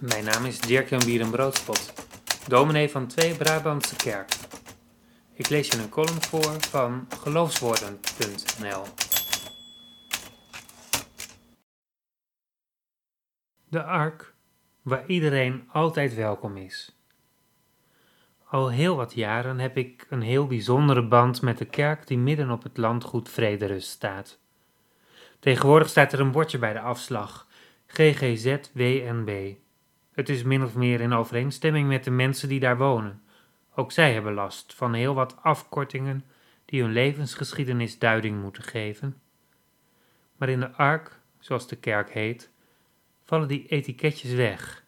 Mijn naam is Dirk-Jan Bierenbroodspot, dominee van Twee Brabantse Kerk. Ik lees je een column voor van geloofswoorden.nl. De Ark, waar iedereen altijd welkom is. Al heel wat jaren heb ik een heel bijzondere band met de kerk die midden op het landgoed Vrederust staat. Tegenwoordig staat er een bordje bij de afslag, GGZ WNB. Het is min of meer in overeenstemming met de mensen die daar wonen. Ook zij hebben last van heel wat afkortingen die hun levensgeschiedenis duiding moeten geven. Maar in de ark, zoals de kerk heet, vallen die etiketjes weg.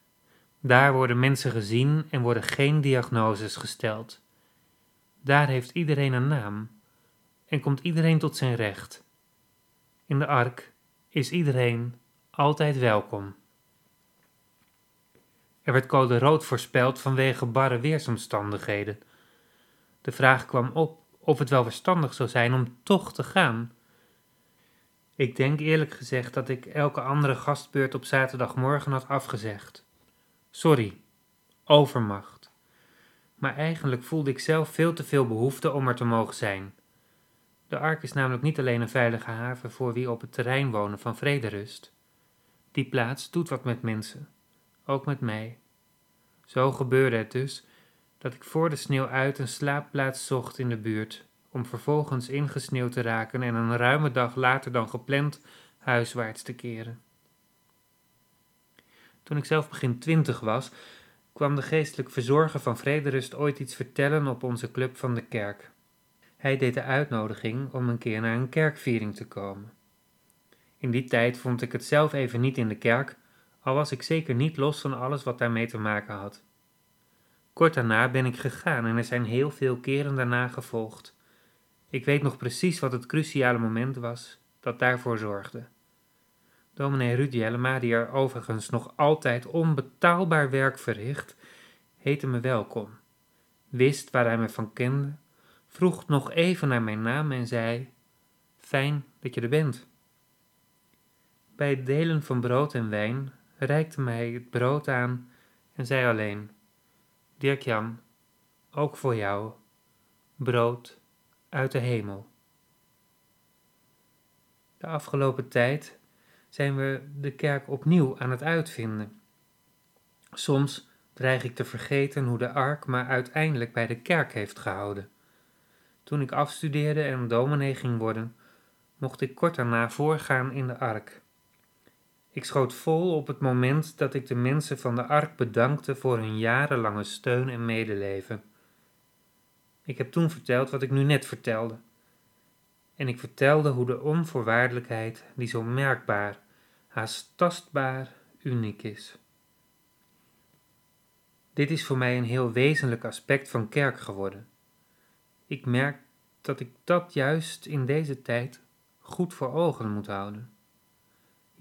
Daar worden mensen gezien en worden geen diagnoses gesteld. Daar heeft iedereen een naam en komt iedereen tot zijn recht. In de ark is iedereen altijd welkom. Er werd code rood voorspeld vanwege barre weersomstandigheden. De vraag kwam op of het wel verstandig zou zijn om toch te gaan. Ik denk eerlijk gezegd dat ik elke andere gastbeurt op zaterdagmorgen had afgezegd. Sorry, overmacht. Maar eigenlijk voelde ik zelf veel te veel behoefte om er te mogen zijn. De Ark is namelijk niet alleen een veilige haven voor wie op het terrein wonen van Vrederust. Die plaats doet wat met mensen, ook met mij. Zo gebeurde het dus dat ik voor de sneeuw uit een slaapplaats zocht in de buurt, om vervolgens ingesneeuwd te raken en een ruime dag later dan gepland huiswaarts te keren. Toen ik zelf begin twintig was, kwam de geestelijk verzorger van Vrederust ooit iets vertellen op onze club van de kerk. Hij deed de uitnodiging om een keer naar een kerkviering te komen. In die tijd vond ik het zelf even niet in de kerk, al was ik zeker niet los van alles wat daarmee te maken had. Kort daarna ben ik gegaan en er zijn heel veel keren daarna gevolgd. Ik weet nog precies wat het cruciale moment was dat daarvoor zorgde. Dominee Ruud Jellema, die er overigens nog altijd onbetaalbaar werk verricht, heette me welkom, wist waar hij me van kende, vroeg nog even naar mijn naam en zei: Fijn dat je er bent. Bij het delen van brood en wijn reikte mij het brood aan en zei alleen: Dirk-Jan, ook voor jou, brood uit de hemel. De afgelopen tijd zijn we de kerk opnieuw aan het uitvinden. Soms dreig ik te vergeten hoe de ark maar uiteindelijk bij de kerk heeft gehouden. Toen ik afstudeerde en dominee ging worden, mocht ik kort daarna voorgaan in de ark. Ik schoot vol op het moment dat ik de mensen van de ark bedankte voor hun jarenlange steun en medeleven. Ik heb toen verteld wat ik nu net vertelde. En ik vertelde hoe de onvoorwaardelijkheid, die zo merkbaar, haast tastbaar, uniek is. Dit is voor mij een heel wezenlijk aspect van kerk geworden. Ik merk dat ik dat juist in deze tijd goed voor ogen moet houden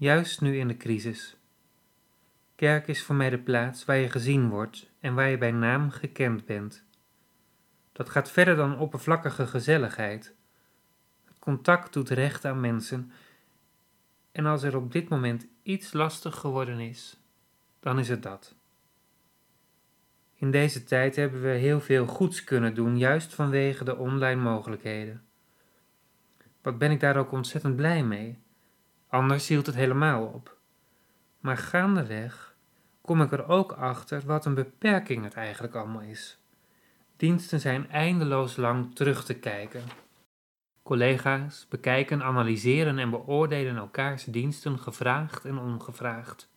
juist nu in de crisis. Kerk is voor mij de plaats waar je gezien wordt en waar je bij naam gekend bent. Dat gaat verder dan oppervlakkige gezelligheid. Het contact doet recht aan mensen. En als er op dit moment iets lastig geworden is, dan is het dat. In deze tijd hebben we heel veel goeds kunnen doen, juist vanwege de online mogelijkheden. Wat ben ik daar ook ontzettend blij mee. Anders hield het helemaal op. Maar gaandeweg kom ik er ook achter wat een beperking het eigenlijk allemaal is. Diensten zijn eindeloos lang terug te kijken. Collega's bekijken, analyseren en beoordelen elkaars diensten gevraagd en ongevraagd.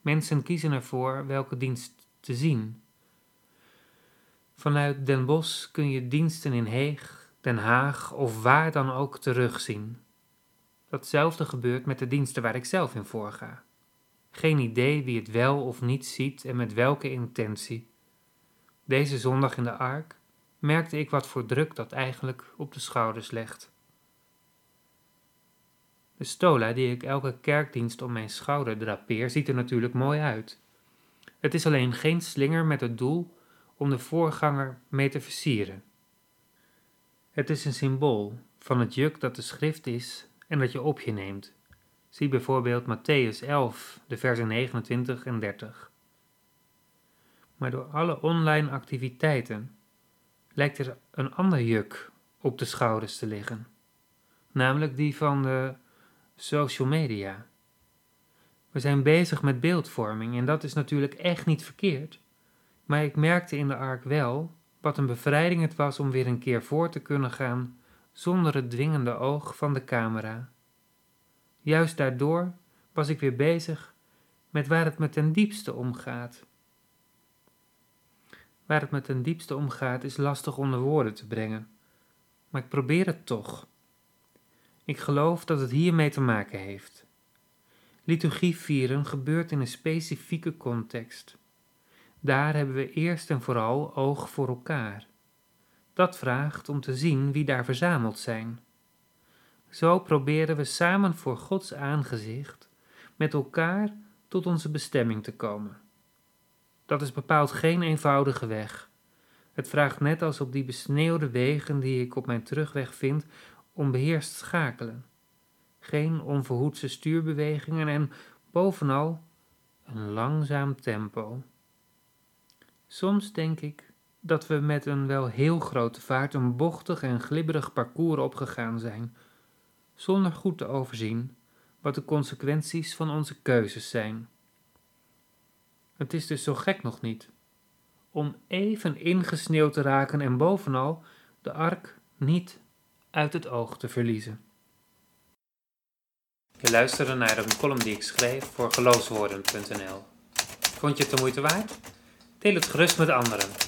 Mensen kiezen ervoor welke dienst te zien. Vanuit Den Bosch kun je diensten in Heeg, Den Haag of waar dan ook terugzien. Datzelfde gebeurt met de diensten waar ik zelf in voorga. Geen idee wie het wel of niet ziet en met welke intentie. Deze zondag in de ark merkte ik wat voor druk dat eigenlijk op de schouders legt. De stola die ik elke kerkdienst om mijn schouder drapeer, ziet er natuurlijk mooi uit. Het is alleen geen slinger met het doel om de voorganger mee te versieren. Het is een symbool van het juk dat de schrift is en dat je op je neemt. Zie bijvoorbeeld Matthäus 11, de versen 29 en 30. Maar door alle online activiteiten lijkt er een ander juk op de schouders te liggen, namelijk die van de social media. We zijn bezig met beeldvorming en dat is natuurlijk echt niet verkeerd, maar ik merkte in de ark wel wat een bevrijding het was om weer een keer voor te kunnen gaan zonder het dwingende oog van de camera. Juist daardoor was ik weer bezig met waar het me ten diepste omgaat. Waar het me ten diepste omgaat is lastig onder woorden te brengen, maar ik probeer het toch. Ik geloof dat het hiermee te maken heeft. Liturgie vieren gebeurt in een specifieke context. Daar hebben we eerst en vooral oog voor elkaar. Dat vraagt om te zien wie daar verzameld zijn. Zo proberen we samen voor Gods aangezicht met elkaar tot onze bestemming te komen. Dat is bepaald geen eenvoudige weg. Het vraagt net als op die besneeuwde wegen die ik op mijn terugweg vind, om beheerst schakelen. Geen onverhoedse stuurbewegingen en bovenal een langzaam tempo. Soms denk ik dat we met een wel heel grote vaart een bochtig en glibberig parcours opgegaan zijn, zonder goed te overzien wat de consequenties van onze keuzes zijn. Het is dus zo gek nog niet om even ingesneeuwd te raken en bovenal de ark niet uit het oog te verliezen. Je luisterde naar een column die ik schreef voor geloofswoorden.nl. Vond je het de moeite waard? Deel het gerust met anderen.